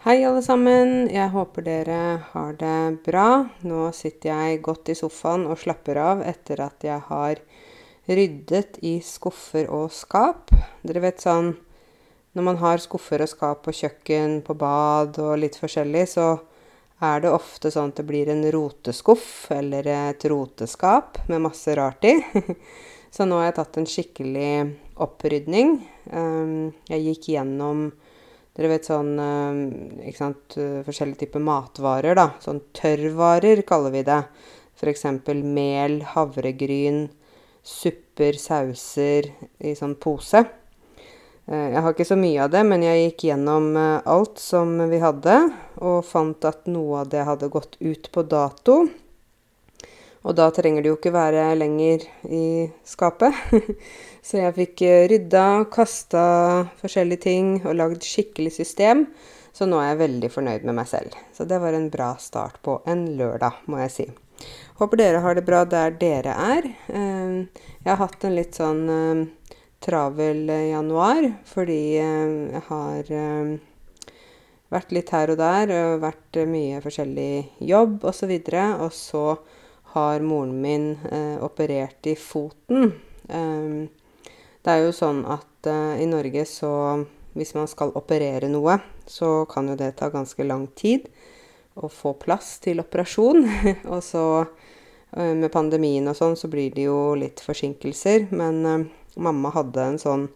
Hei, alle sammen. Jeg håper dere har det bra. Nå sitter jeg godt i sofaen og slapper av etter at jeg har ryddet i skuffer og skap. Dere vet sånn Når man har skuffer og skap på kjøkken, på bad og litt forskjellig, så er det ofte sånn at det blir en roteskuff eller et roteskap med masse rart i. Så nå har jeg tatt en skikkelig opprydning. Ehm, jeg gikk gjennom dere vet sånn ikke sant, Forskjellige typer matvarer, da. Sånn tørrvarer kaller vi det. F.eks. mel, havregryn, supper, sauser i sånn pose. Jeg har ikke så mye av det, men jeg gikk gjennom alt som vi hadde, og fant at noe av det hadde gått ut på dato. Og da trenger det jo ikke være lenger i skapet. Så jeg fikk rydda, kasta forskjellige ting og lagd skikkelig system. Så nå er jeg veldig fornøyd med meg selv. Så det var en bra start på en lørdag, må jeg si. Håper dere har det bra der dere er. Jeg har hatt en litt sånn travel januar fordi jeg har vært litt her og der og vært mye forskjellig jobb osv. Og, og så har moren min eh, operert i foten. Eh, det er jo sånn at uh, i Norge så Hvis man skal operere noe, så kan jo det ta ganske lang tid å få plass til operasjon. og så uh, med pandemien og sånn, så blir det jo litt forsinkelser. Men uh, mamma hadde en sånn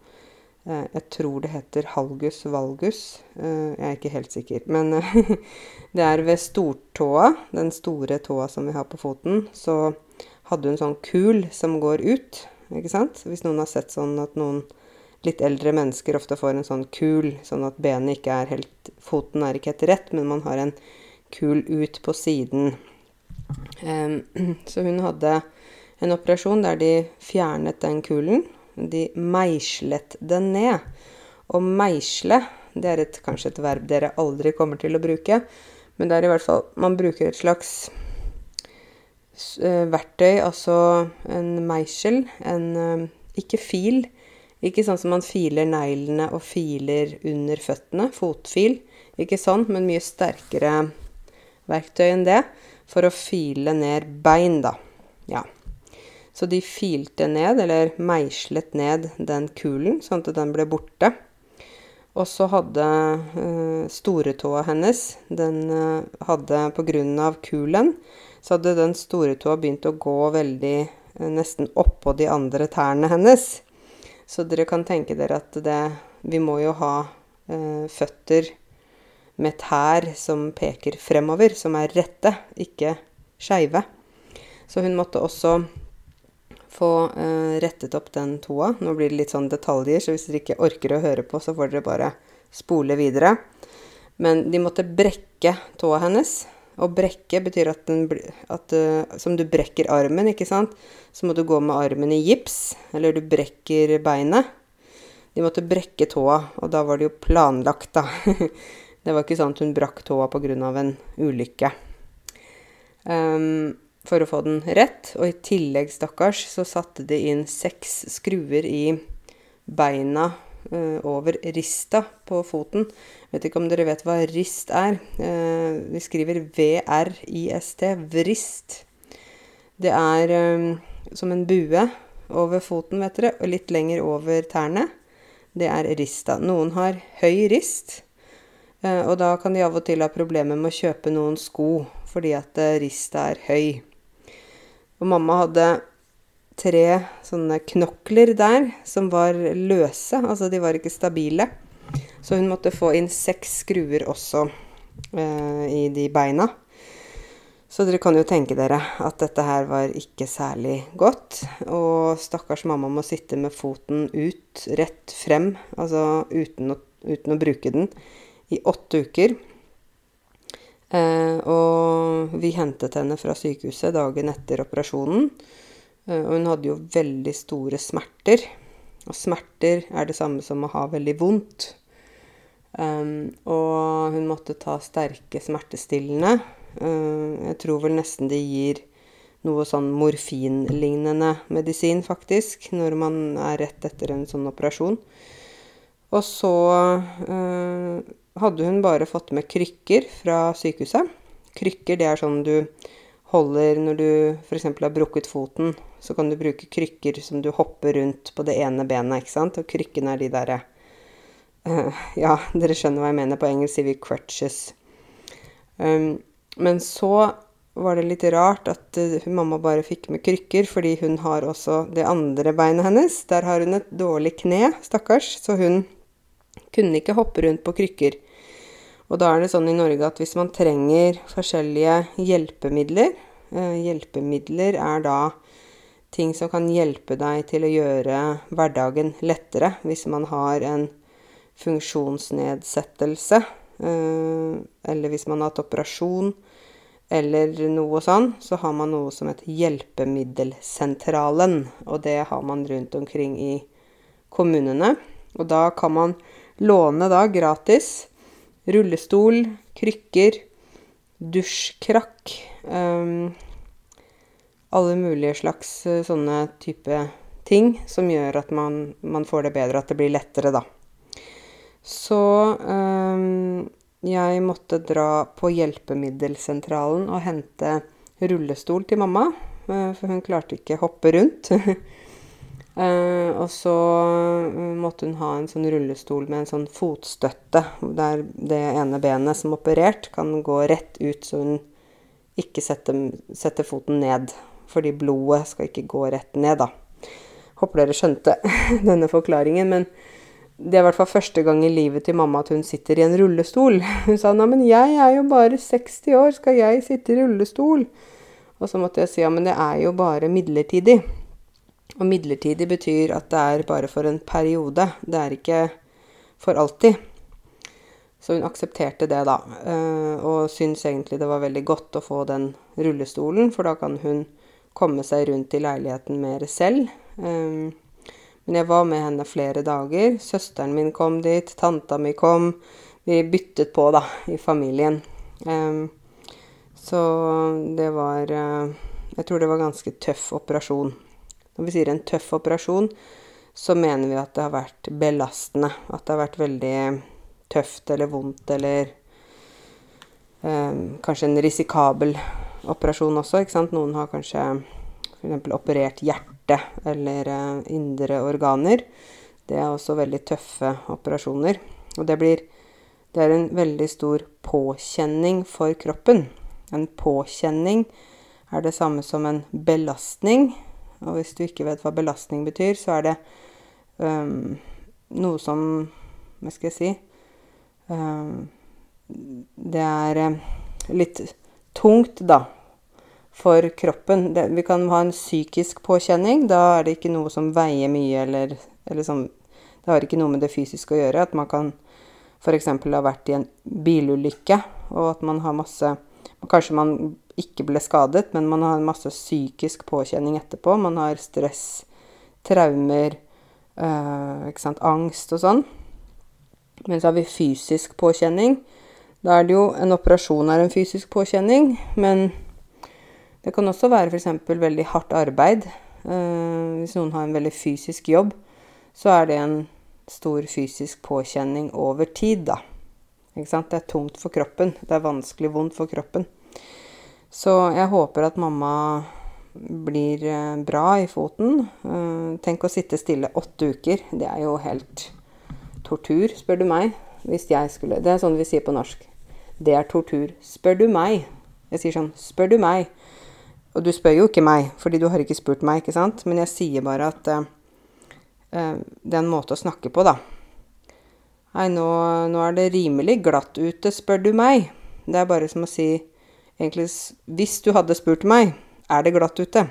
jeg tror det heter halgus valgus. Jeg er ikke helt sikker. Men det er ved stortåa, den store tåa som vi har på foten, så hadde hun sånn kul som går ut. Ikke sant? Hvis noen har sett sånn at noen litt eldre mennesker ofte får en sånn kul, sånn at benet ikke er helt Foten er ikke helt rett, men man har en kul ut på siden. Så hun hadde en operasjon der de fjernet den kulen de meislet den ned. Å meisle, det er et, kanskje et verb dere aldri kommer til å bruke, men det er i hvert fall Man bruker et slags verktøy, altså en meisel, en uh, Ikke fil. Ikke sånn som man filer neglene og filer under føttene. Fotfil. Ikke sånn, men mye sterkere verktøy enn det. For å file ned bein, da. Ja. Så de filte ned, eller meislet ned, den kulen, sånn at den ble borte. Og så hadde uh, storetåa hennes Den uh, hadde av kulen, så hadde den store tåa begynt å gå veldig uh, nesten oppå de andre tærne hennes. Så dere kan tenke dere at det Vi må jo ha eh, føtter med tær som peker fremover, som er rette, ikke skeive. Så hun måtte også få eh, rettet opp den toa. Nå blir det litt sånn detaljer, så hvis dere ikke orker å høre på, så får dere bare spole videre. Men de måtte brekke tåa hennes. Og brekke betyr at, den, at uh, Som du brekker armen, ikke sant? Så må du gå med armen i gips. Eller du brekker beinet. De måtte brekke tåa, og da var det jo planlagt, da. det var ikke sånn at hun brakk tåa pga. en ulykke. Um, for å få den rett. Og i tillegg, stakkars, så satte de inn seks skruer i beina over rista på foten. Vet ikke om dere vet hva rist er. Vi skriver V-R-I-S-T. Vrist. Det er um, som en bue over foten, vet dere, og litt lenger over tærne. Det er rista. Noen har høy rist. Og da kan de av og til ha problemer med å kjøpe noen sko fordi at rista er høy. Og mamma hadde tre sånne knokler der som var løse, altså de var ikke stabile. Så hun måtte få inn seks skruer også eh, i de beina. Så dere kan jo tenke dere at dette her var ikke særlig godt. Og stakkars mamma må sitte med foten ut, rett frem, altså uten å, uten å bruke den, i åtte uker. Eh, og vi hentet henne fra sykehuset dagen etter operasjonen. Eh, og hun hadde jo veldig store smerter. Og smerter er det samme som å ha veldig vondt. Um, og hun måtte ta sterke smertestillende. Uh, jeg tror vel nesten de gir noe sånn morfinlignende medisin, faktisk, når man er rett etter en sånn operasjon. Og så uh, hadde hun bare fått med krykker fra sykehuset. Krykker, det er sånn du holder når du f.eks. har brukket foten. Så kan du bruke krykker som du hopper rundt på det ene benet, ikke sant. Og krykkene er de derre uh, Ja, dere skjønner hva jeg mener. På engelsk sier vi 'crutches'. Um, men så var det litt rart at uh, mamma bare fikk med krykker, fordi hun har også det andre beinet hennes. Der har hun et dårlig kne, stakkars, så hun kunne ikke hoppe rundt på krykker. Og da er det sånn i Norge at hvis man trenger forskjellige hjelpemidler uh, Hjelpemidler er da ting som kan hjelpe deg til å gjøre hverdagen lettere hvis man har en funksjonsnedsettelse, uh, eller hvis man har hatt operasjon eller noe sånn, så har man noe som heter Hjelpemiddelsentralen. Og det har man rundt omkring i kommunene. Og da kan man låne da gratis rullestol, krykker, dusjkrakk um, Alle mulige slags uh, sånne type ting som gjør at man, man, får det bedre, at det blir lettere, da. Så um, jeg måtte dra på hjelpemiddelsentralen og hente rullestol til mamma, uh, for hun klarte ikke hoppe rundt. Og så måtte hun ha en sånn rullestol med en sånn fotstøtte, der det ene benet som operert, kan gå rett ut, så hun ikke setter, setter foten ned. Fordi blodet skal ikke gå rett ned, da. Håper dere skjønte denne forklaringen. Men det er i hvert fall første gang i livet til mamma at hun sitter i en rullestol. Hun sa 'Nei, men jeg er jo bare 60 år, skal jeg sitte i rullestol?' Og så måtte jeg si 'Ja, men det er jo bare midlertidig'. Og midlertidig betyr at det er bare for en periode. Det er ikke for alltid. Så hun aksepterte det, da. Eh, og syntes egentlig det var veldig godt å få den rullestolen, for da kan hun komme seg rundt i leiligheten mer selv. Eh, men jeg var med henne flere dager. Søsteren min kom dit, tanta mi kom. Vi byttet på, da, i familien. Eh, så det var Jeg tror det var ganske tøff operasjon. Når vi sier en tøff operasjon, så mener vi at det har vært belastende. At det har vært veldig tøft eller vondt eller eh, kanskje en risikabel operasjon også. ikke sant? Noen har kanskje f.eks. operert hjerte eller eh, indre organer. Det er også veldig tøffe operasjoner. Og det blir Det er en veldig stor påkjenning for kroppen. En påkjenning er det samme som en belastning. Og hvis du ikke vet hva belastning betyr, så er det um, noe som Hva skal jeg si um, Det er litt tungt, da, for kroppen. Det, vi kan ha en psykisk påkjenning. Da er det ikke noe som veier mye, eller, eller som Det har ikke noe med det fysiske å gjøre. At man kan f.eks. ha vært i en bilulykke, og at man har masse Kanskje man ikke ble skadet, men man har masse psykisk påkjenning etterpå. Man har stress, traumer, øh, angst og sånn. Men så har vi fysisk påkjenning. Da er det jo En operasjon er en fysisk påkjenning, men det kan også være f.eks. veldig hardt arbeid. Eh, hvis noen har en veldig fysisk jobb, så er det en stor fysisk påkjenning over tid, da. Ikke sant? Det er tungt for kroppen. Det er vanskelig vondt for kroppen. Så jeg håper at mamma blir eh, bra i foten. Eh, tenk å sitte stille åtte uker. Det er jo helt tortur, spør du meg. Hvis jeg skulle Det er sånn vi sier på norsk. Det er tortur. Spør du meg. Jeg sier sånn Spør du meg. Og du spør jo ikke meg, fordi du har ikke spurt meg, ikke sant? Men jeg sier bare at uh, det er en måte å snakke på, da. Nei, nå, nå er det rimelig glatt ute, spør du meg. Det er bare som å si egentlig Hvis du hadde spurt meg er det glatt ute,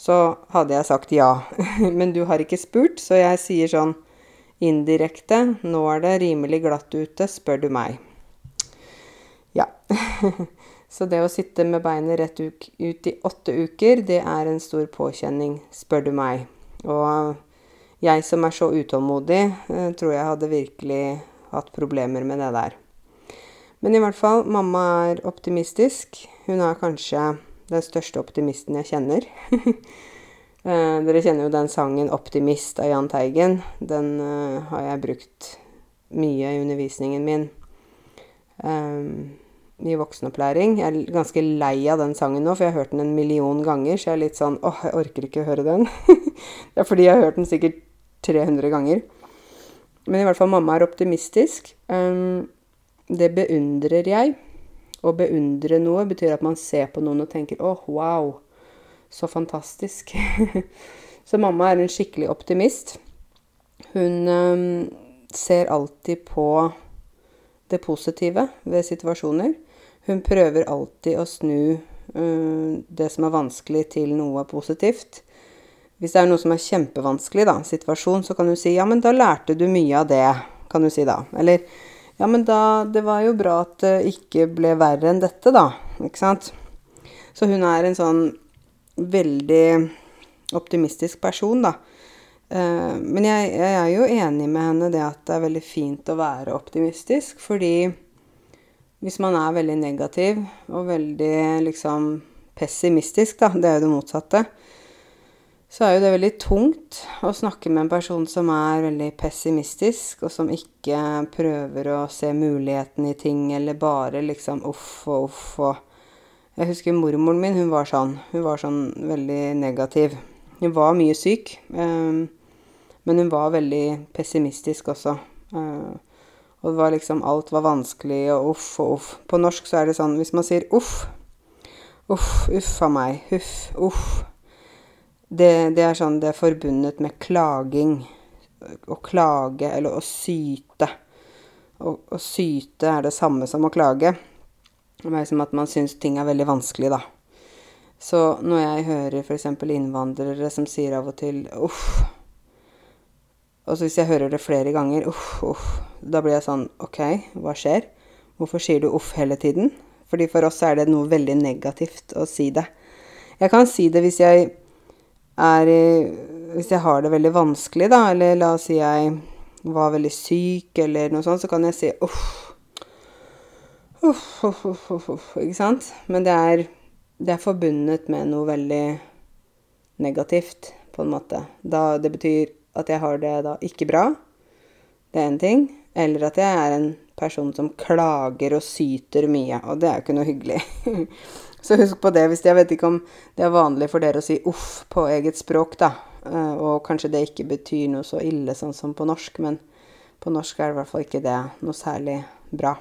så hadde jeg sagt ja. Men du har ikke spurt, så jeg sier sånn indirekte Nå er det rimelig glatt ute, spør du meg. Ja. Så det å sitte med beinet rett ut i åtte uker, det er en stor påkjenning, spør du meg. Og jeg som er så utålmodig, eh, tror jeg hadde virkelig hatt problemer med det der. Men i hvert fall, mamma er optimistisk. Hun er kanskje den største optimisten jeg kjenner. eh, dere kjenner jo den sangen 'Optimist' av Jahn Teigen. Den eh, har jeg brukt mye i undervisningen min. Um, i voksenopplæring. Jeg er ganske lei av den sangen nå, for jeg har hørt den en million ganger, så jeg er litt sånn åh, jeg orker ikke å høre den. det er fordi jeg har hørt den sikkert 300 ganger. Men i hvert fall mamma er optimistisk. Um, det beundrer jeg. Å beundre noe betyr at man ser på noen og tenker åh, wow, så fantastisk. så mamma er en skikkelig optimist. Hun um, ser alltid på det positive ved situasjoner. Hun prøver alltid å snu uh, det som er vanskelig, til noe positivt. Hvis det er noe som er kjempevanskelig, da, situasjon, så kan hun si ja, men da lærte du mye av det, kan du si da. Eller ja, men da Det var jo bra at det ikke ble verre enn dette, da. Ikke sant? Så hun er en sånn veldig optimistisk person, da. Uh, men jeg, jeg, er jo enig med henne det at det er veldig fint å være optimistisk, fordi hvis man er veldig negativ og veldig liksom pessimistisk, da, det er jo det motsatte, så er jo det veldig tungt å snakke med en person som er veldig pessimistisk, og som ikke prøver å se muligheten i ting, eller bare liksom uff og uff og Jeg husker mormoren min, hun var sånn. Hun var sånn veldig negativ. Hun var mye syk, um, men hun var veldig pessimistisk også. Uh, og det var liksom Alt var vanskelig, og uff og uff. På norsk så er det sånn hvis man sier uff Uff, uff a meg. Huff, uff. Det, det, er sånn Det er forbundet med klaging. Å klage, eller å syte. Å, å syte er det samme som å klage. Det er som at man syns ting er veldig vanskelig, da. Så når jeg hører f.eks. innvandrere som sier av og til uff og så hvis jeg hører det flere ganger, uff, uff, da blir jeg sånn OK, hva skjer? Hvorfor sier du uff hele tiden? Fordi for oss er det noe veldig negativt å si det. Jeg kan si det hvis jeg er Hvis jeg har det veldig vanskelig, da, eller la oss si jeg var veldig syk, eller noe sånt, så kan jeg si uff. Uff, uff, uff, uff, Ikke sant? Men det er, det er forbundet med noe veldig negativt, på en måte. Da, det betyr at jeg har det da ikke bra. Det er én ting. Eller at jeg er en person som klager og syter mye. Og det er jo ikke noe hyggelig. Så husk på det hvis Jeg vet ikke om det er vanlig for dere å si uff på eget språk, da. Eh, og kanskje det ikke betyr noe så ille sånn som på norsk, men på norsk er det i hvert fall ikke det noe særlig bra.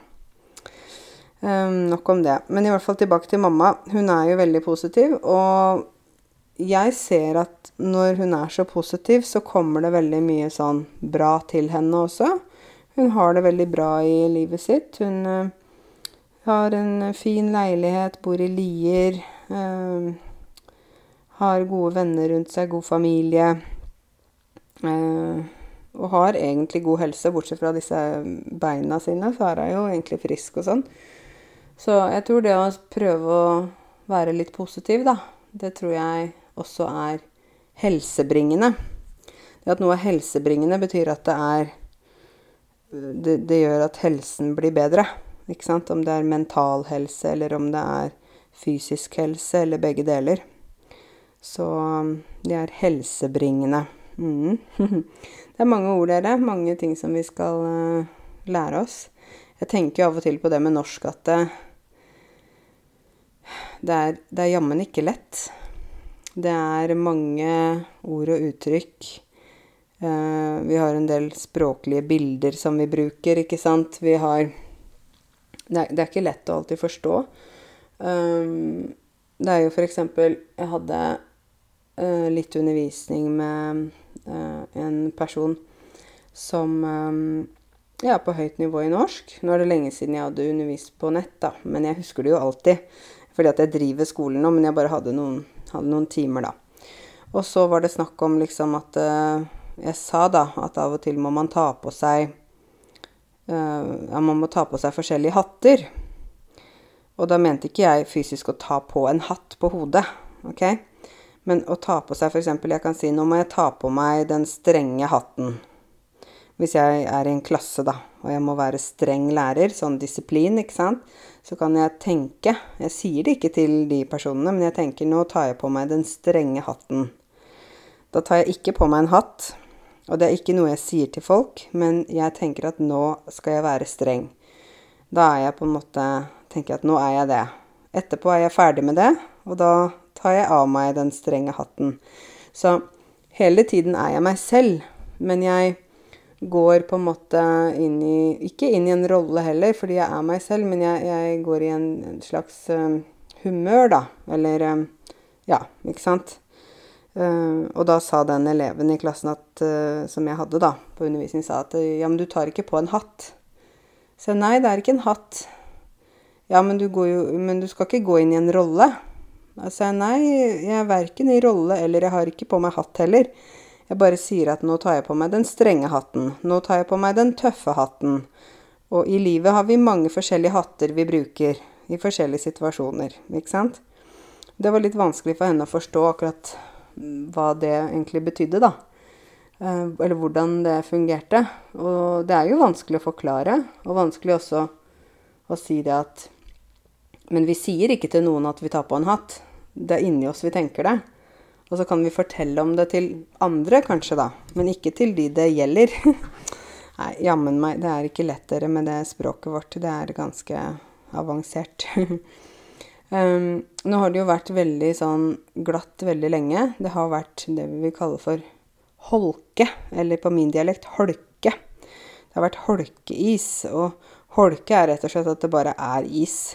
Um, nok om det. Men i hvert fall tilbake til mamma. Hun er jo veldig positiv, og jeg ser at når hun er så positiv, så kommer det veldig mye sånn bra til henne også. Hun har det veldig bra i livet sitt. Hun uh, har en fin leilighet, bor i Lier. Uh, har gode venner rundt seg, god familie. Uh, og har egentlig god helse, bortsett fra disse beina sine, så er hun jo egentlig frisk og sånn. Så jeg tror det å prøve å være litt positiv, da, det tror jeg også er helsebringende. Det at noe er helsebringende, betyr at det er det, det, gjør at helsen blir bedre. Ikke sant? Om det er mental helse, eller om det er fysisk helse, eller begge deler. Så det er helsebringende. Mm. det er mange ord, dere. Mange ting som vi skal uh, lære oss. Jeg tenker jo av og til på det med norsk at det, det er, er jammen ikke lett. Det er mange ord og uttrykk. Uh, vi har en del språklige bilder som vi bruker, ikke sant. Vi har Det er, det er ikke lett å alltid forstå. Um, det er jo eksempel Jeg hadde uh, litt undervisning med en person som ja, på høyt nivå i norsk. Nå er det lenge siden jeg hadde undervist på nett, da, men jeg husker det jo alltid. Fordi at jeg driver skolen nå, men jeg bare hadde noen hadde noen timer, da. Og så var det snakk om liksom at uh, Jeg sa da at av og til må man ta på seg uh, Ja, man må ta på seg forskjellige hatter. Og da mente ikke jeg fysisk å ta på en hatt på hodet, OK? Men å ta på seg f.eks. Jeg kan si nå må jeg ta på meg den strenge hatten. Hvis jeg er i en klasse, da, og jeg må være streng lærer, sånn disiplin, ikke sant, så kan jeg tenke Jeg sier det ikke til de personene, men jeg tenker nå tar jeg på meg den strenge hatten. Da tar jeg ikke på meg en hatt, og det er ikke noe jeg sier til folk, men jeg tenker at nå skal jeg være streng. Da er jeg på en måte Tenker jeg at nå er jeg det. Etterpå er jeg ferdig med det, og da tar jeg av meg den strenge hatten. Så hele tiden er jeg meg selv, men jeg går på en måte inn i Ikke inn i en rolle heller, fordi jeg er meg selv, men jeg, jeg går i en, en slags uh, humør, da. Eller um, Ja, ikke sant? Uh, og da sa den eleven i klassen at, uh, som jeg hadde da, på undervisning, sa at ja, men du tar ikke på en hatt. Så nei, det er ikke en hatt. Ja, men du, jo, men du skal ikke gå inn i en rolle. Da sa jeg nei, jeg er verken i rolle eller jeg har ikke på meg hatt heller. Jeg bare sier at nå tar jeg på meg den strenge hatten. Nå tar jeg på meg den tøffe hatten. Og i livet har vi mange forskjellige hatter vi bruker i forskjellige situasjoner, ikke sant? Det var litt vanskelig for henne å forstå akkurat hva det egentlig betydde, da. Eh, eller hvordan det fungerte. Og det er jo vanskelig å forklare, og vanskelig også å si det at Men vi sier ikke til noen at vi tar på en hatt. Det er inni oss vi tenker det. Og så kan vi fortelle om det til andre, kanskje, da. Men ikke til de det gjelder. Nei, jammen meg, det er ikke lettere med det språket vårt. Det er ganske avansert. Um, nå har det jo vært veldig sånn glatt veldig lenge. Det har vært det vi vil kalle for holke, eller på min dialekt holke. Det har vært holkeis, og holke er rett og slett at det bare er is.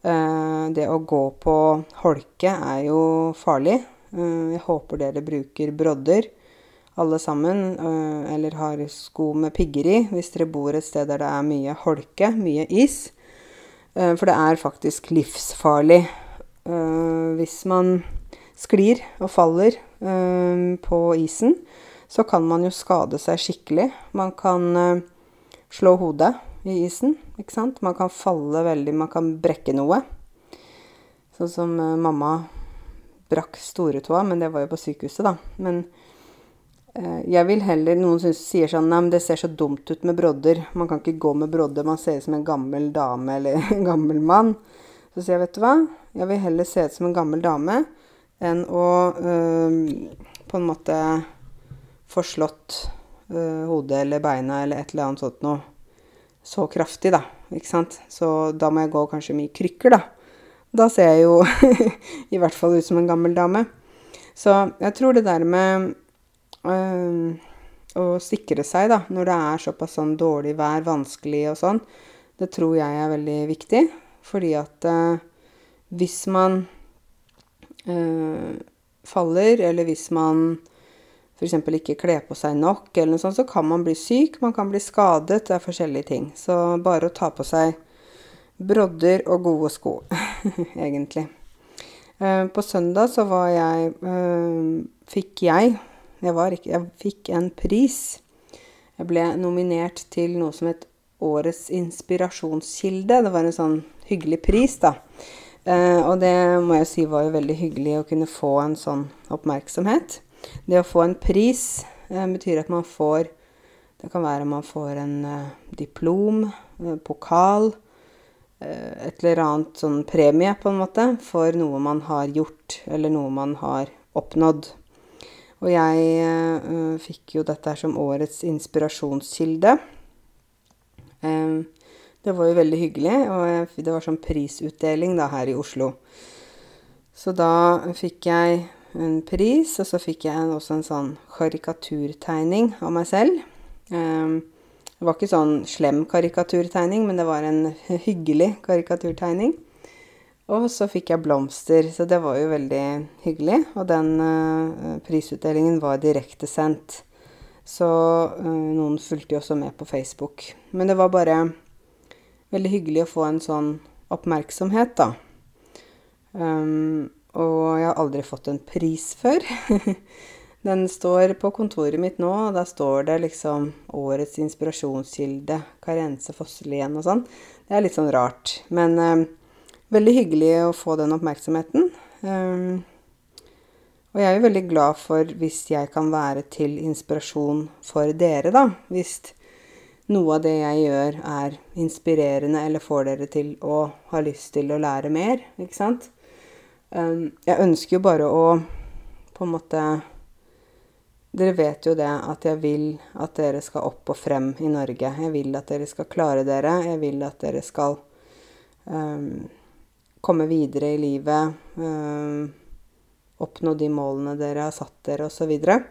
Uh, det å gå på holke er jo farlig. Uh, jeg håper dere bruker brodder, alle sammen, uh, eller har sko med pigger i, hvis dere bor et sted der det er mye holke, mye is. Eh, for det er faktisk livsfarlig eh, hvis man sklir og faller eh, på isen. Så kan man jo skade seg skikkelig. Man kan slå hodet i isen, ikke sant. Man kan falle veldig, man kan brekke noe. Sånn som mamma brakk storetåa, men det var jo på sykehuset, da. Men Eh, jeg vil heller Noen synes, sier sånn Nei, men det ser så dumt ut med brodder. Man kan ikke gå med brodder. Man ser ut som en gammel dame eller en gammel mann. Så sier jeg, vet du hva, jeg vil heller se ut som en gammel dame enn å øh, på en måte få slått øh, hodet eller beina eller et eller annet sånt noe så kraftig, da. Ikke sant? Så da må jeg gå kanskje mye krykker, da. Da ser jeg jo i hvert fall ut som en gammel dame. Så jeg tror det der med øh, å sikre seg, da, når det er såpass sånn dårlig vær, vanskelig og sånn, det tror jeg er veldig viktig. Fordi at øh, hvis man øh, faller, eller hvis man f.eks. ikke kle på seg nok, eller noe sånt, så kan man bli syk, man kan bli skadet. Det er forskjellige ting. Så bare å ta på seg brodder og gode sko, egentlig. På søndag så var jeg Fikk jeg jeg, var ikke, jeg fikk en pris. Jeg ble nominert til noe som het Årets inspirasjonskilde. Det var en sånn hyggelig pris, da. Eh, og det må jeg si var jo veldig hyggelig å kunne få en sånn oppmerksomhet. Det å få en pris eh, betyr at man får Det kan være man får en eh, diplom, eh, pokal, et eller annet sånn premie, på en måte, for noe man har gjort, eller noe man har oppnådd. Og jeg uh, fikk jo dette som årets inspirasjonskilde. Um, det var jo veldig hyggelig, og jeg, det var sånn prisutdeling da her i Oslo. Så da fikk jeg en pris, og så fikk jeg også en sånn karikaturtegning av meg selv. Um, det var ikke sånn slem karikaturtegning, men det var en hyggelig karikaturtegning. Og så fikk jeg blomster, så det var jo veldig hyggelig. Og den uh, prisutdelingen var direktesendt. Så uh, noen fulgte jo også med på Facebook. Men det var bare veldig hyggelig å få en sånn oppmerksomhet, da. Um, og jeg har aldri fått en pris før. Den står på kontoret mitt nå, og da står det liksom 'Årets inspirasjonskilde', Karense Fosselien og sånn. Det er litt sånn rart. Men eh, veldig hyggelig å få den oppmerksomheten. Um, og jeg er jo veldig glad for hvis jeg kan være til inspirasjon for dere, da. Hvis noe av det jeg gjør er inspirerende eller får dere til å ha lyst til å lære mer, ikke sant. Um, jeg ønsker jo bare å på en måte dere vet jo det at jeg vil at dere skal opp og frem i Norge. Jeg vil at dere skal klare dere. Jeg vil at dere skal um, komme videre i livet. Um, oppnå de målene dere har satt dere, osv. Og,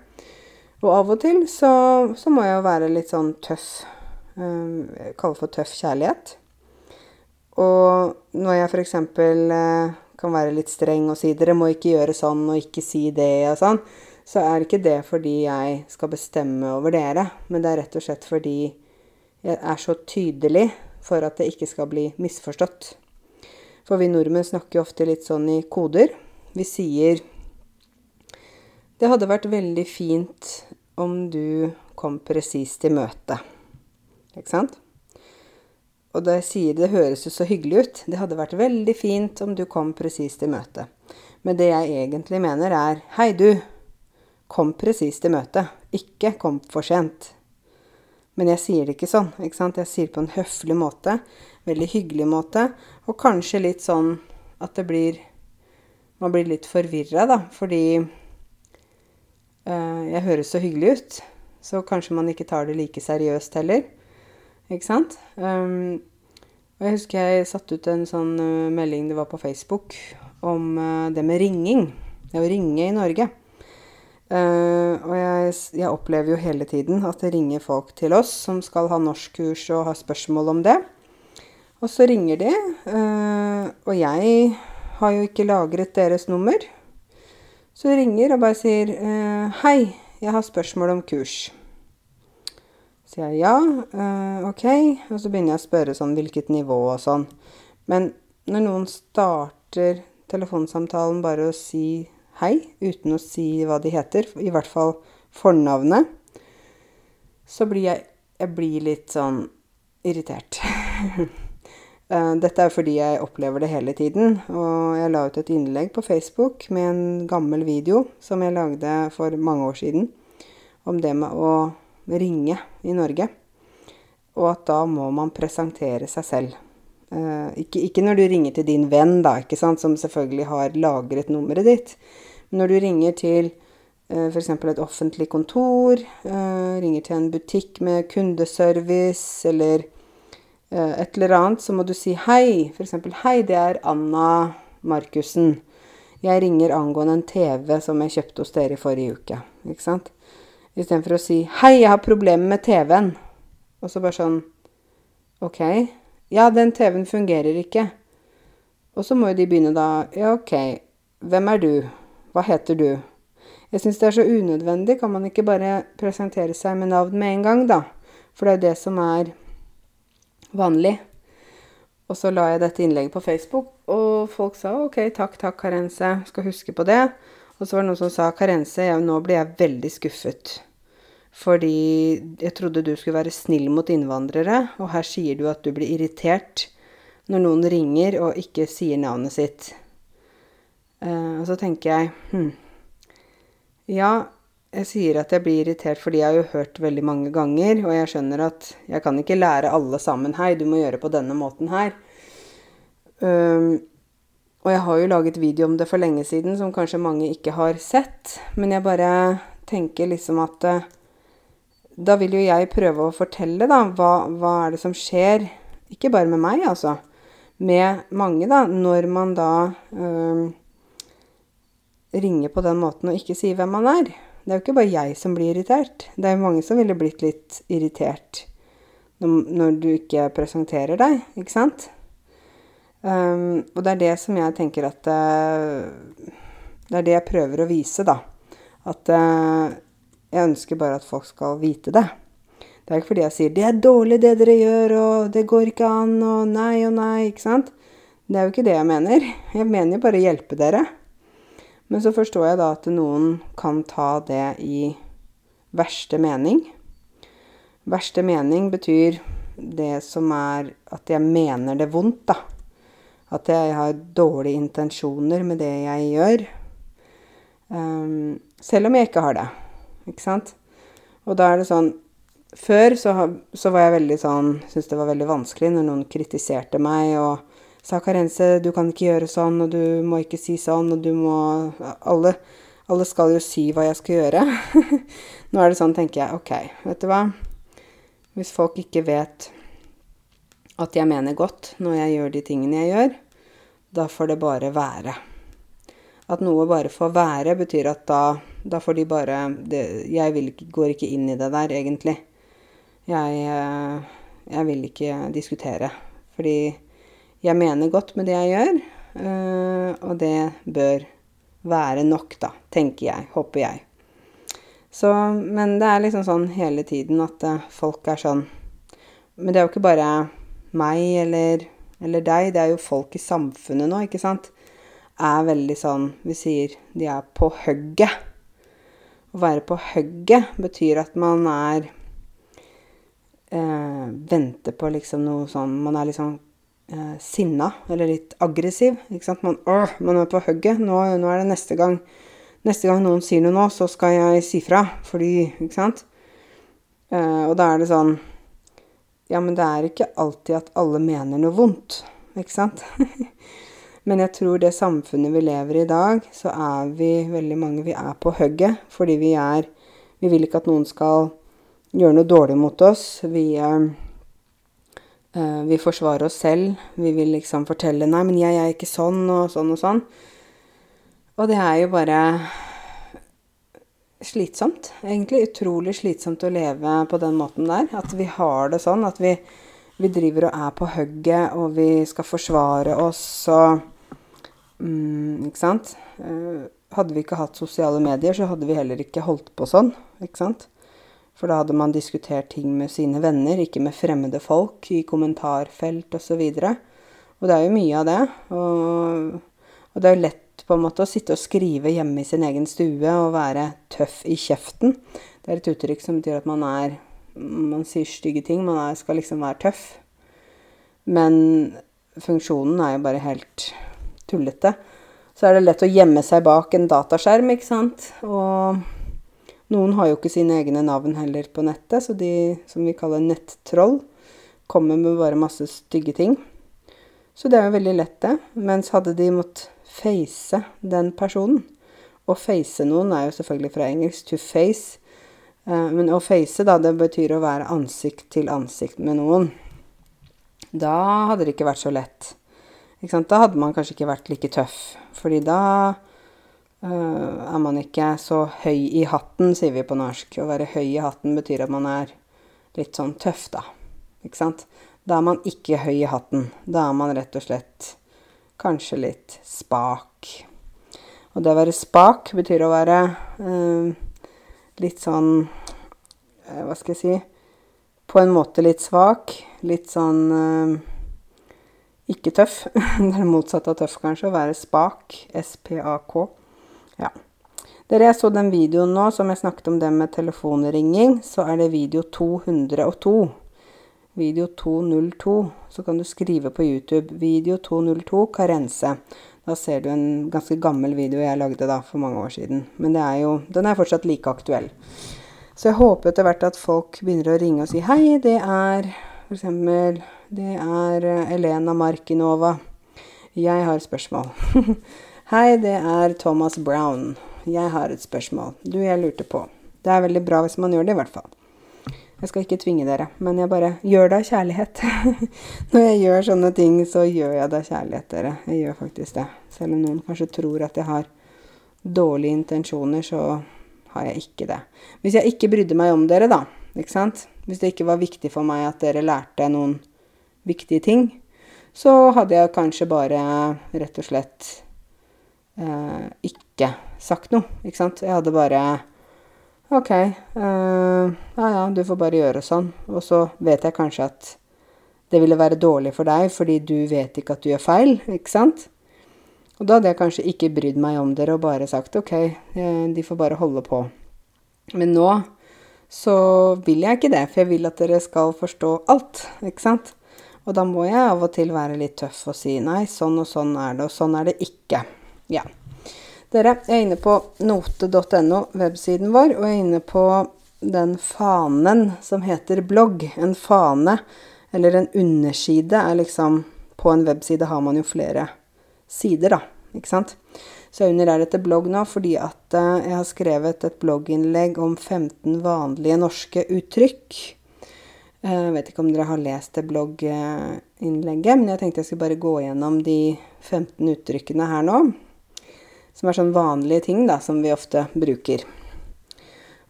og av og til så, så, må jeg jo være litt sånn tøff. Um, jeg for tøff kjærlighet. Og når jeg f.eks. Kan være litt streng og si 'dere må ikke gjøre sånn og ikke si det' og sånn, så er ikke det fordi jeg skal bestemme over dere, men det er rett og slett fordi jeg er så tydelig for at det ikke skal bli misforstått. For vi nordmenn snakker jo ofte litt sånn i koder. Vi sier Det hadde vært veldig fint om du kom presist til møtet. Ikke sant? Og da jeg sier det, høres jo så hyggelig ut. Det hadde vært veldig fint om du kom presist til møtet. Men det jeg egentlig mener, er Hei, du. Kom presist til møtet. Ikke kom for sent. Men jeg sier det ikke sånn. ikke sant? Jeg sier det på en høflig måte. Veldig hyggelig måte. Og kanskje litt sånn at det blir Man blir litt forvirra, da. Fordi øh, jeg høres så hyggelig ut. Så kanskje man ikke tar det like seriøst heller. Ikke sant? Um, og jeg husker jeg satte ut en sånn uh, melding det var på Facebook om uh, det med ringing. Det å ringe i Norge. Uh, og jeg, jeg, opplever jo hele tiden at det ringer folk til oss som skal ha norskkurs og ha spørsmål om det. Og så ringer de, og jeg har jo ikke lagret deres nummer. Så ringer og bare sier 'Hei, jeg har spørsmål om kurs' sier jeg ja, uh, ok. Og så begynner jeg å spørre sånn hvilket nivå og sånn. Men når noen starter telefonsamtalen bare å si hei, uten å si hva de heter, i hvert fall fornavnet, så blir jeg, jeg blir litt sånn irritert. uh, dette er fordi jeg opplever det hele tiden. Og jeg la ut et innlegg på Facebook med en gammel video som jeg lagde for mange år siden, om det med å ringe i Norge. Og at da må man presentere seg selv. Eh, ikke, ikke, når du ringer til din venn, da, som selvfølgelig har lagret nummeret ditt. Men når du ringer til eh, f.eks. et offentlig kontor, eh, ringer til en butikk med kundeservice eller eh, et eller annet, så må du si hei. F.eks.: Hei, det er Anna Markussen. Jeg ringer angående en TV som jeg kjøpte hos dere i forrige uke. Ikke sant? Istedenfor å si 'Hei, jeg har problemer med TV-en'. Og så bare sånn OK. Ja, den TV-en fungerer ikke. Og så må jo de begynne da Ja, OK. Hvem er du? Hva heter du? Jeg syns det er så unødvendig. Kan man ikke bare presentere seg med navn med en gang, da? For det er jo det som er vanlig. Og så la jeg dette innlegget på Facebook, og folk sa OK, takk, takk, Karense. Skal huske på det. Og så var det noen som sa Karense, nå blir jeg veldig skuffet. Fordi jeg trodde du skulle være snill mot innvandrere, og her sier du at du blir irritert når noen ringer og ikke sier navnet sitt. Uh, og så tenker jeg hm, Ja, jeg sier at jeg blir irritert fordi jeg har jo hørt veldig mange ganger, og jeg skjønner at jeg kan ikke lære alle sammen Hei, du må gjøre på denne måten her. Um, og jeg har jo laget video om det for lenge siden, som kanskje mange ikke har sett. Men jeg bare tenker liksom at uh, Da vil jo jeg prøve å fortelle, da, hva, hva, er det som skjer Ikke bare med meg, altså. Med mange, da, når man da øh, ringer på den måten og ikke sier hvem man er. Det er jo ikke bare jeg som blir irritert. Det er jo mange som ville blitt litt irritert når, når du ikke presenterer deg, ikke sant? Um, og det er det som jeg tenker at uh, Det er det jeg prøver å vise, da. At uh, jeg ønsker bare at folk skal vite det. Det er ikke fordi jeg sier 'det er dårlig det dere gjør', og 'det går ikke an', og 'nei og nei', ikke sant? Det er jo ikke det jeg mener. Jeg mener jo bare å hjelpe dere. Men så forstår jeg da at noen kan ta det i verste mening. Verste mening betyr det som er at jeg mener det vondt, da. At jeg har dårlige intensjoner med det jeg gjør. Um, selv om jeg ikke har det. Ikke sant? Og da er det sånn Før så, så var jeg veldig sånn Syntes det var veldig vanskelig når noen kritiserte meg og sa 'Karense, du kan ikke gjøre sånn, og du må ikke si sånn, og du må Alle, Alle skal jo si hva jeg skal gjøre. Nå er det sånn, tenker jeg, OK, vet du hva. Hvis folk ikke vet at jeg mener godt når jeg gjør de tingene jeg gjør, da får det bare være. At noe bare får være, betyr at da, da får de bare det, Jeg vil, går ikke inn i det der, egentlig. Jeg, eh, jeg vil ikke diskutere. Fordi jeg mener godt med det jeg gjør, eh, og det bør være nok, da, tenker jeg, håper jeg. Så, men det er liksom sånn hele tiden at uh, folk er sånn Men det er jo ikke bare meg eller, eller deg, det er jo folk i samfunnet nå, ikke sant? Er veldig sånn Vi sier de er på hugget. Å være på hugget betyr at man er eh, Venter på liksom noe sånn Man er liksom eh, sinna, eller litt aggressiv. Ikke sant? Man, åh, man er på hugget. Nå, nå er det neste gang Neste gang noen sier noe nå, så skal jeg si fra. Fordi Ikke sant? Eh, og da er det sånn Ja, men det er ikke alltid at alle mener noe vondt. Ikke sant? men jeg tror det samfunnet vi lever i i dag, så er vi veldig mange Vi er på hugget fordi vi er Vi vil ikke at noen skal gjøre noe dårlig mot oss. Vi uh, vi forsvarer oss selv. Vi vil liksom fortelle 'Nei, men jeg er ikke sånn og sånn og sånn'. Og det er jo bare slitsomt, egentlig. Utrolig slitsomt å leve på den måten der. At vi har det sånn. At vi, vi driver og er på hugget, og vi skal forsvare oss og mm, Ikke sant? Uh, hadde vi ikke hatt sosiale medier, så hadde vi heller ikke holdt på sånn. Ikke sant? For da hadde man diskutert ting med sine venner, ikke med fremmede folk i kommentarfelt osv. Og, så og det er jo mye av det. Og, og det er jo lett på en måte å sitte og skrive hjemme i sin egen stue og være tøff i kjeften. Det er et uttrykk som betyr at man er Man sier stygge ting. Man er, skal liksom være tøff. Men funksjonen er jo bare helt tullete. Så er det lett å gjemme seg bak en dataskjerm, ikke sant. Og noen har jo ikke sine egne navn heller på nettet, så de som vi kaller nettroll, kommer med bare masse stygge ting. Så det er jo veldig lett, det. Mens hadde de måttet face den personen. Å face noen er jo selvfølgelig fra engelsk 'to face'. Eh, men å face, da, det betyr å være ansikt til ansikt med noen. Da hadde det ikke vært så lett. Da hadde man kanskje ikke vært like tøff. Fordi da uh, er man ikke så høy i hatten, sier vi på norsk. Å være høy i hatten betyr at man er litt sånn tøff, da. Ikke sant? Da er man ikke høy i hatten. Da er man rett og slett kanskje litt spak. Og det å være spak betyr å være eh, litt sånn eh, Hva skal jeg si På en måte litt svak. Litt sånn ikke tøff. det er det motsatte av tøff, kanskje. Å være spak. S-p-a-k. Ja. Dere, jeg så den videoen nå som jeg snakket om det med telefonringing. Så er det video 202 video 202, så kan du skrive på YouTube 'video 202 karense'. Da ser du en ganske gammel video jeg lagde da for mange år siden. Men er jo, den er fortsatt like aktuell. Så jeg håper etter hvert at folk begynner å ringe og si 'hei, det er f.eks. det er eh, Elena Markinova'. Jeg har et spørsmål. 'Hei, det er Thomas Brown. Jeg har et spørsmål. Du, jeg lurte på.' Det er veldig bra hvis man gjør det, i hvert fall. Jeg skal ikke tvinge dere, men jeg bare gjør det av kjærlighet. Når jeg gjør sånne ting, så gjør jeg det av kjærlighet, dere. Jeg gjør faktisk det. Selv om noen kanskje tror at jeg har dårlige intensjoner, så har jeg ikke det. Hvis jeg ikke brydde meg om dere, da, ikke sant Hvis det ikke var viktig for meg at dere lærte noen viktige ting, så hadde jeg kanskje bare rett og slett eh, ikke sagt noe, ikke sant. Jeg hadde bare OK. eh, ja ja, du får bare gjøre sånn. Og så vet jeg kanskje at det ville være dårlig for deg, fordi du vet ikke at du gjør feil, ikke sant? Og da hadde jeg kanskje ikke brydd meg om dere og bare sagt OK, uh, de får bare holde på. Men nå så vil jeg ikke det, for jeg vil at dere skal forstå alt, ikke sant? Og da må jeg av og til være litt tøff og si nei, sånn og sånn er det, og sånn er det ikke. Ja. Dere, jeg er inne på note.no, websiden vår, og jeg er inne på den fanen som heter blogg. En fane, eller en underside, er liksom På en webside har man jo flere sider, da. Ikke sant? Så under er dette blogg nå fordi at uh, jeg har skrevet et blogginnlegg om 15 vanlige norske uttrykk. Eh, jeg vet ikke om dere har lest det blogginnlegget, men jeg tenkte jeg skulle bare gå gjennom de 15 uttrykkene her nå. Som er sånn vanlige ting da, som vi ofte bruker.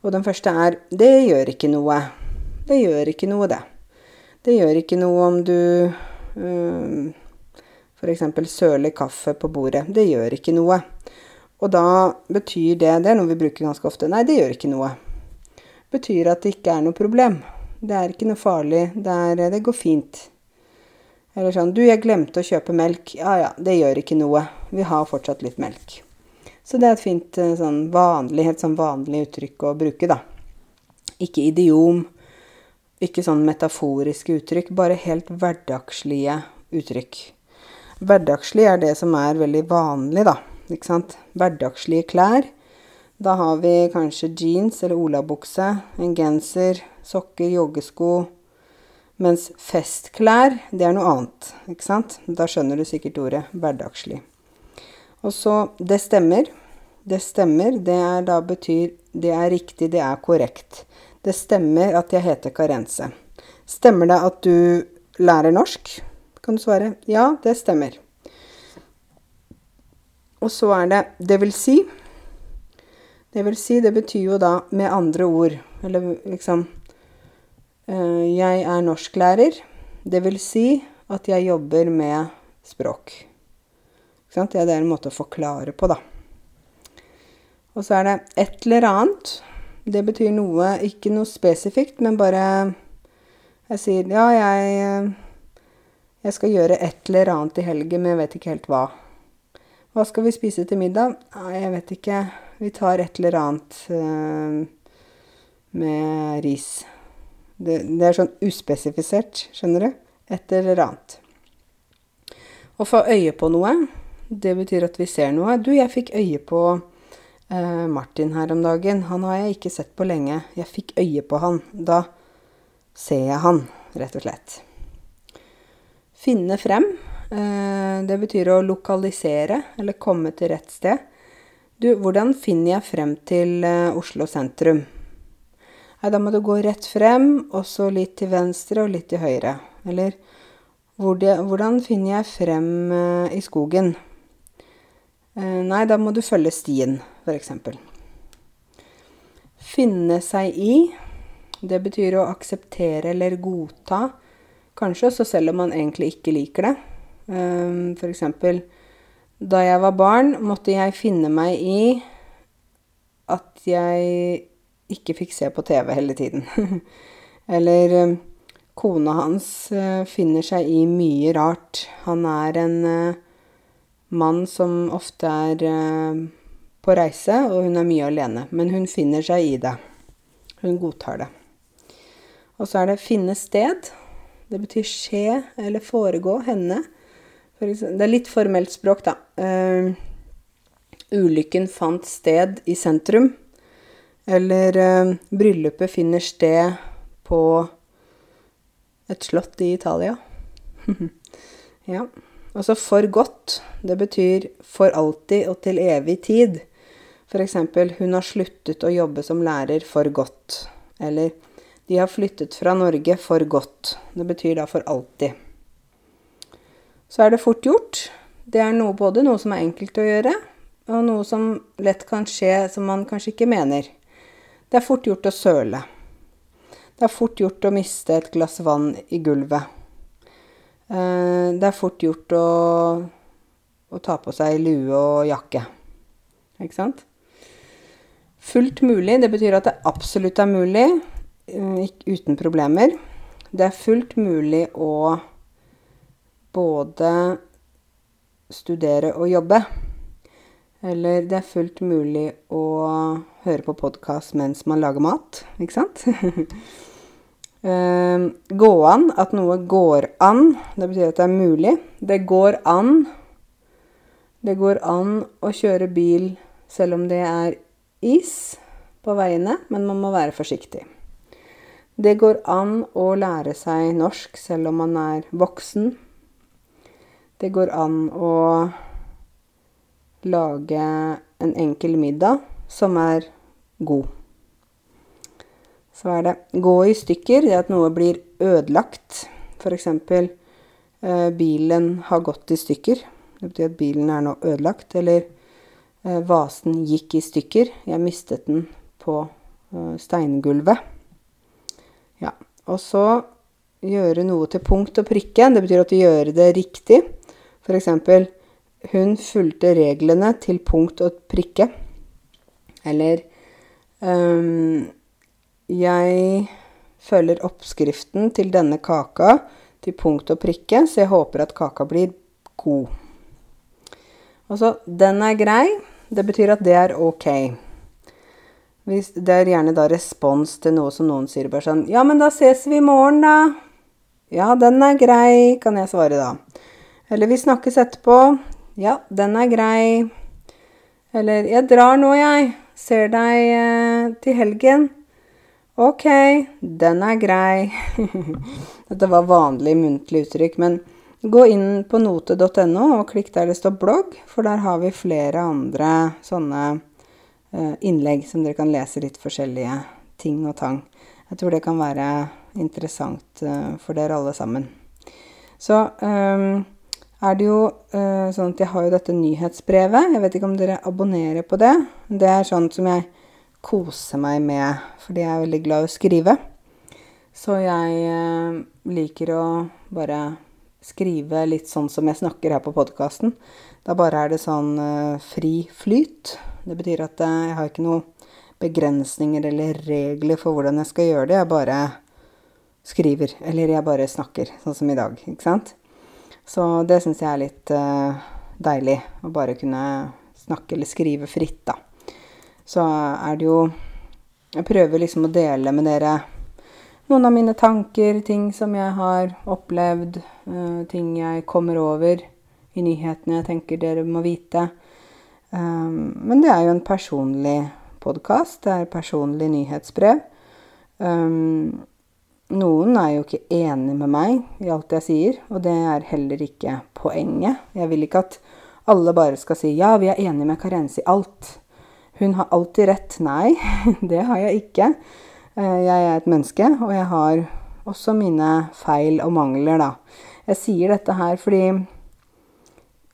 Og den første er 'det gjør ikke noe'. Det gjør ikke noe, det. Det gjør ikke noe om du øh, f.eks. søler kaffe på bordet. Det gjør ikke noe. Og da betyr det Det er noe vi bruker ganske ofte. Nei, det gjør ikke noe. Betyr at det ikke er noe problem. Det er ikke noe farlig. Det, er, det går fint. Eller sånn Du, jeg glemte å kjøpe melk. Ja ja, det gjør ikke noe. Vi har fortsatt litt melk. Så det er et fint eh, sånn vanlig, helt sånn vanlig uttrykk å bruke, da. Ikke idiom. Ikke sånn metaforiske uttrykk, bare helt hverdagslige uttrykk. Hverdagslig er det som er veldig vanlig, da. Ikke sant? Hverdagslige klær. Da har vi kanskje jeans eller olabukse, en genser, sokker, joggesko. Mens festklær, det er noe annet, ikke sant? Da skjønner du sikkert ordet hverdagslig. Og så det stemmer. Det stemmer, det er da betyr det er riktig, det er korrekt. Det stemmer at jeg heter Karense. Stemmer det at du lærer norsk? Kan du svare. Ja, det stemmer. Og så er det 'det vil si'. Det vil si, det betyr jo da med andre ord Eller liksom uh, Jeg er norsklærer. Det vil si at jeg jobber med språk. Ikke sant? Det er en måte å forklare på, da. Og så er det et eller annet. Det betyr noe, ikke noe spesifikt, men bare Jeg sier ja, jeg jeg skal gjøre et eller annet i helgen, men jeg vet ikke helt hva. Hva skal vi spise til middag? Nei, jeg vet ikke. Vi tar et eller annet uh, med ris. Det, er sånn uspesifisert, skjønner du? Et eller annet. Å få øye på noe, det betyr at vi ser noe. Du, jeg fikk øye på uh, Martin her om dagen. Han har jeg ikke sett på lenge. Jeg fikk øye på han. Da ser jeg han, rett og slett. Finne frem. Eh, det betyr å lokalisere, eller komme til rett sted. Du, hvordan finner jeg frem til eh, Oslo sentrum? Nei, da må du gå rett frem, og så litt til venstre og litt til høyre. Eller hvordan finner jeg frem eh, i skogen? Nei, da må du følge stien, f.eks. Finne seg i. Det betyr å akseptere eller godta Kanskje også selv om man egentlig ikke liker det. Um, eksempel da jeg var barn, måtte jeg finne meg i at jeg ikke fikk se på TV hele tiden. Eller um, kona hans uh, finner seg i mye rart. Han er en uh, mann som ofte er uh, på reise, og hun er mye alene. Men hun finner seg i det. Hun godtar det. Og så er det 'finne sted'. Det betyr skje eller foregå, hende. Det er litt formelt språk, da. Uh, ulykken fant sted i sentrum. Eller uh, bryllupet finner sted på et slott i Italia. ja. Altså for godt. Det betyr for alltid og til evig tid. Eksempel, hun har sluttet å jobbe som lærer for godt. Eller de har flyttet fra Norge for godt. Det betyr da for alltid. Så er det fort gjort. Det er noe, både noe som er enkelt å gjøre, og noe som lett kan skje som man kanskje ikke mener. Det er fort gjort å søle. Det er fort gjort å miste et glass vann i gulvet. Eh, det er fort gjort å, å ta på seg lue og jakke. Ikke sant? Fullt mulig, det betyr at det absolutt er mulig. Eh, uten problemer. Det er fullt mulig å både studere og jobbe. Eller det er fullt mulig å høre på podkast mens man lager mat, ikke sant? Eh, gå an, at noe går an. Det betyr at det er mulig. Det går an. Det går an å kjøre bil selv om det er is på veiene, men man må være forsiktig. Det går an å lære seg norsk selv om man er voksen. Det går an å lage en enkel middag som er god. Så er det gå i stykker, det at noe blir ødelagt. F.eks. Eh, bilen har gått i stykker. Det betyr at bilen er nå ødelagt. Eller eh, vasen gikk i stykker. Jeg mistet den på eh, steingulvet. Og så gjøre noe til punkt og prikke. Det betyr at du gjør det riktig. F.eks. hun fulgte reglene til punkt og prikke. Eller um, jeg følger oppskriften til denne kaka til punkt og prikke, så jeg håper at kaka blir god. Og så Den er grei. Det betyr at det er ok. Hvis det er gjerne da respons til noe som noen sier bare sånn Ja, men da ses vi i morgen, da. Ja, den er grei, kan jeg svare da. Eller vi snakkes etterpå. Ja, den er grei. Eller jeg drar nå, jeg. Ser deg eh, til helgen. Ok, den er grei. Dette var vanlig muntlig uttrykk. Men gå inn på note.no og klikk der det står blogg, for der har vi flere andre sånne innlegg som dere kan lese litt forskjellige ting og tang. Jeg tror det kan være interessant uh, for dere alle sammen. Så um, er det jo sånn at jeg har jo dette nyhetsbrevet. Jeg vet ikke om dere abonnerer på det. Det er sånt som jeg koser meg med, fordi jeg er veldig glad i å skrive. Så jeg eh, liker å bare skrive litt sånn som jeg snakker her på podkasten. Da bare er det sånn eh, fri flyt. Det betyr at eh, jeg har ikke noen begrensninger eller regler for hvordan jeg skal gjøre det. Jeg bare skriver. Eller jeg bare snakker, sånn som i dag. Ikke sant? Så det syns jeg er litt uh, deilig. Å bare kunne snakke eller skrive fritt, da så er det jo Jeg prøver liksom å dele med dere noen av mine tanker, ting som jeg har opplevd, uh, ting jeg kommer over i nyhetene jeg tenker dere må vite. Um, men det er jo en personlig podkast. Det er personlig nyhetsbrev. Um, noen er jo ikke enig med meg i alt jeg sier, og det er heller ikke poenget. Jeg vil ikke at alle bare skal si 'ja, vi er enige med Karense i alt'. Hun har alltid rett. Nei, det har jeg ikke. Eh, jeg er et menneske, og jeg har også mine feil og mangler, da. Jeg sier dette her fordi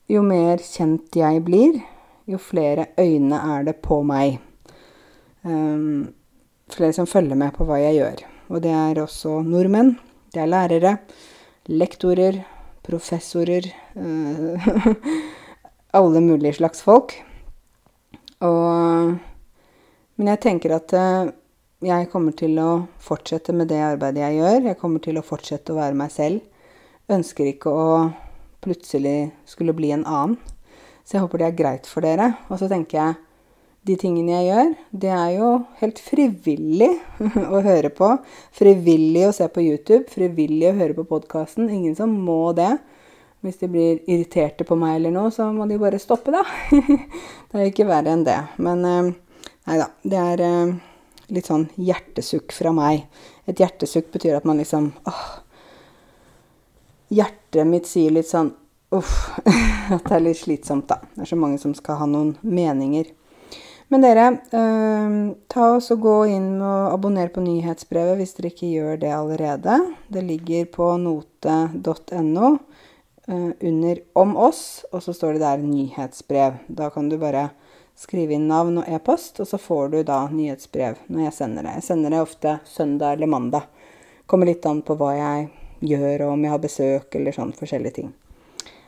jo mer kjent jeg blir, jo flere øyne er det på meg. Um, flere som følger med på hva jeg gjør. Og det er også nordmenn. Det er lærere, lektorer, professorer uh, Alle mulige slags folk. Og Men jeg tenker at uh, jeg kommer til å fortsette med det arbeidet jeg gjør. Jeg kommer til å fortsette å være meg selv. Ønsker ikke å plutselig skulle bli en annen. Så jeg håper det er greit for dere. Og så tenker jeg de tingene jeg gjør, det er jo helt frivillig å høre på. Frivillig å se på YouTube, frivillig å høre på podkasten. Ingen som må det. Hvis de blir irriterte på meg eller noe, så må de bare stoppe, da. det er ikke verre enn det. Men eh, nei da. Det er eh, litt sånn hjertesukk fra meg. Et hjertesukk betyr at man liksom åh, Hjertet mitt sier litt sånn uff. At det er litt slitsomt, da. Det er så mange som skal ha noen meninger. Men dere, eh, ta oss og gå inn og abonner på nyhetsbrevet hvis dere ikke gjør det allerede. Det ligger på note.no. Eh, under 'Om oss', og så står det der 'nyhetsbrev'. Da kan du bare skrive inn navn og e-post, og så får du da nyhetsbrev når jeg sender det. Jeg sender det ofte søndag eller mandag. Kommer litt an på hva jeg gjør, og om jeg har besøk eller sånn forskjellige ting.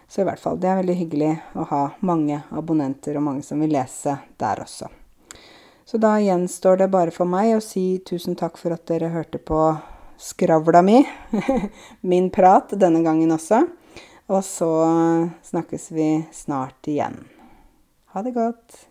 Så i hvert fall, det er veldig hyggelig å ha mange abonnenter og mange som vil lese der også. Så da gjenstår det bare for meg å si tusen takk for at dere hørte på skravla mi, min prat, denne gangen også. Og så snakkes vi snart igjen. Ha det godt.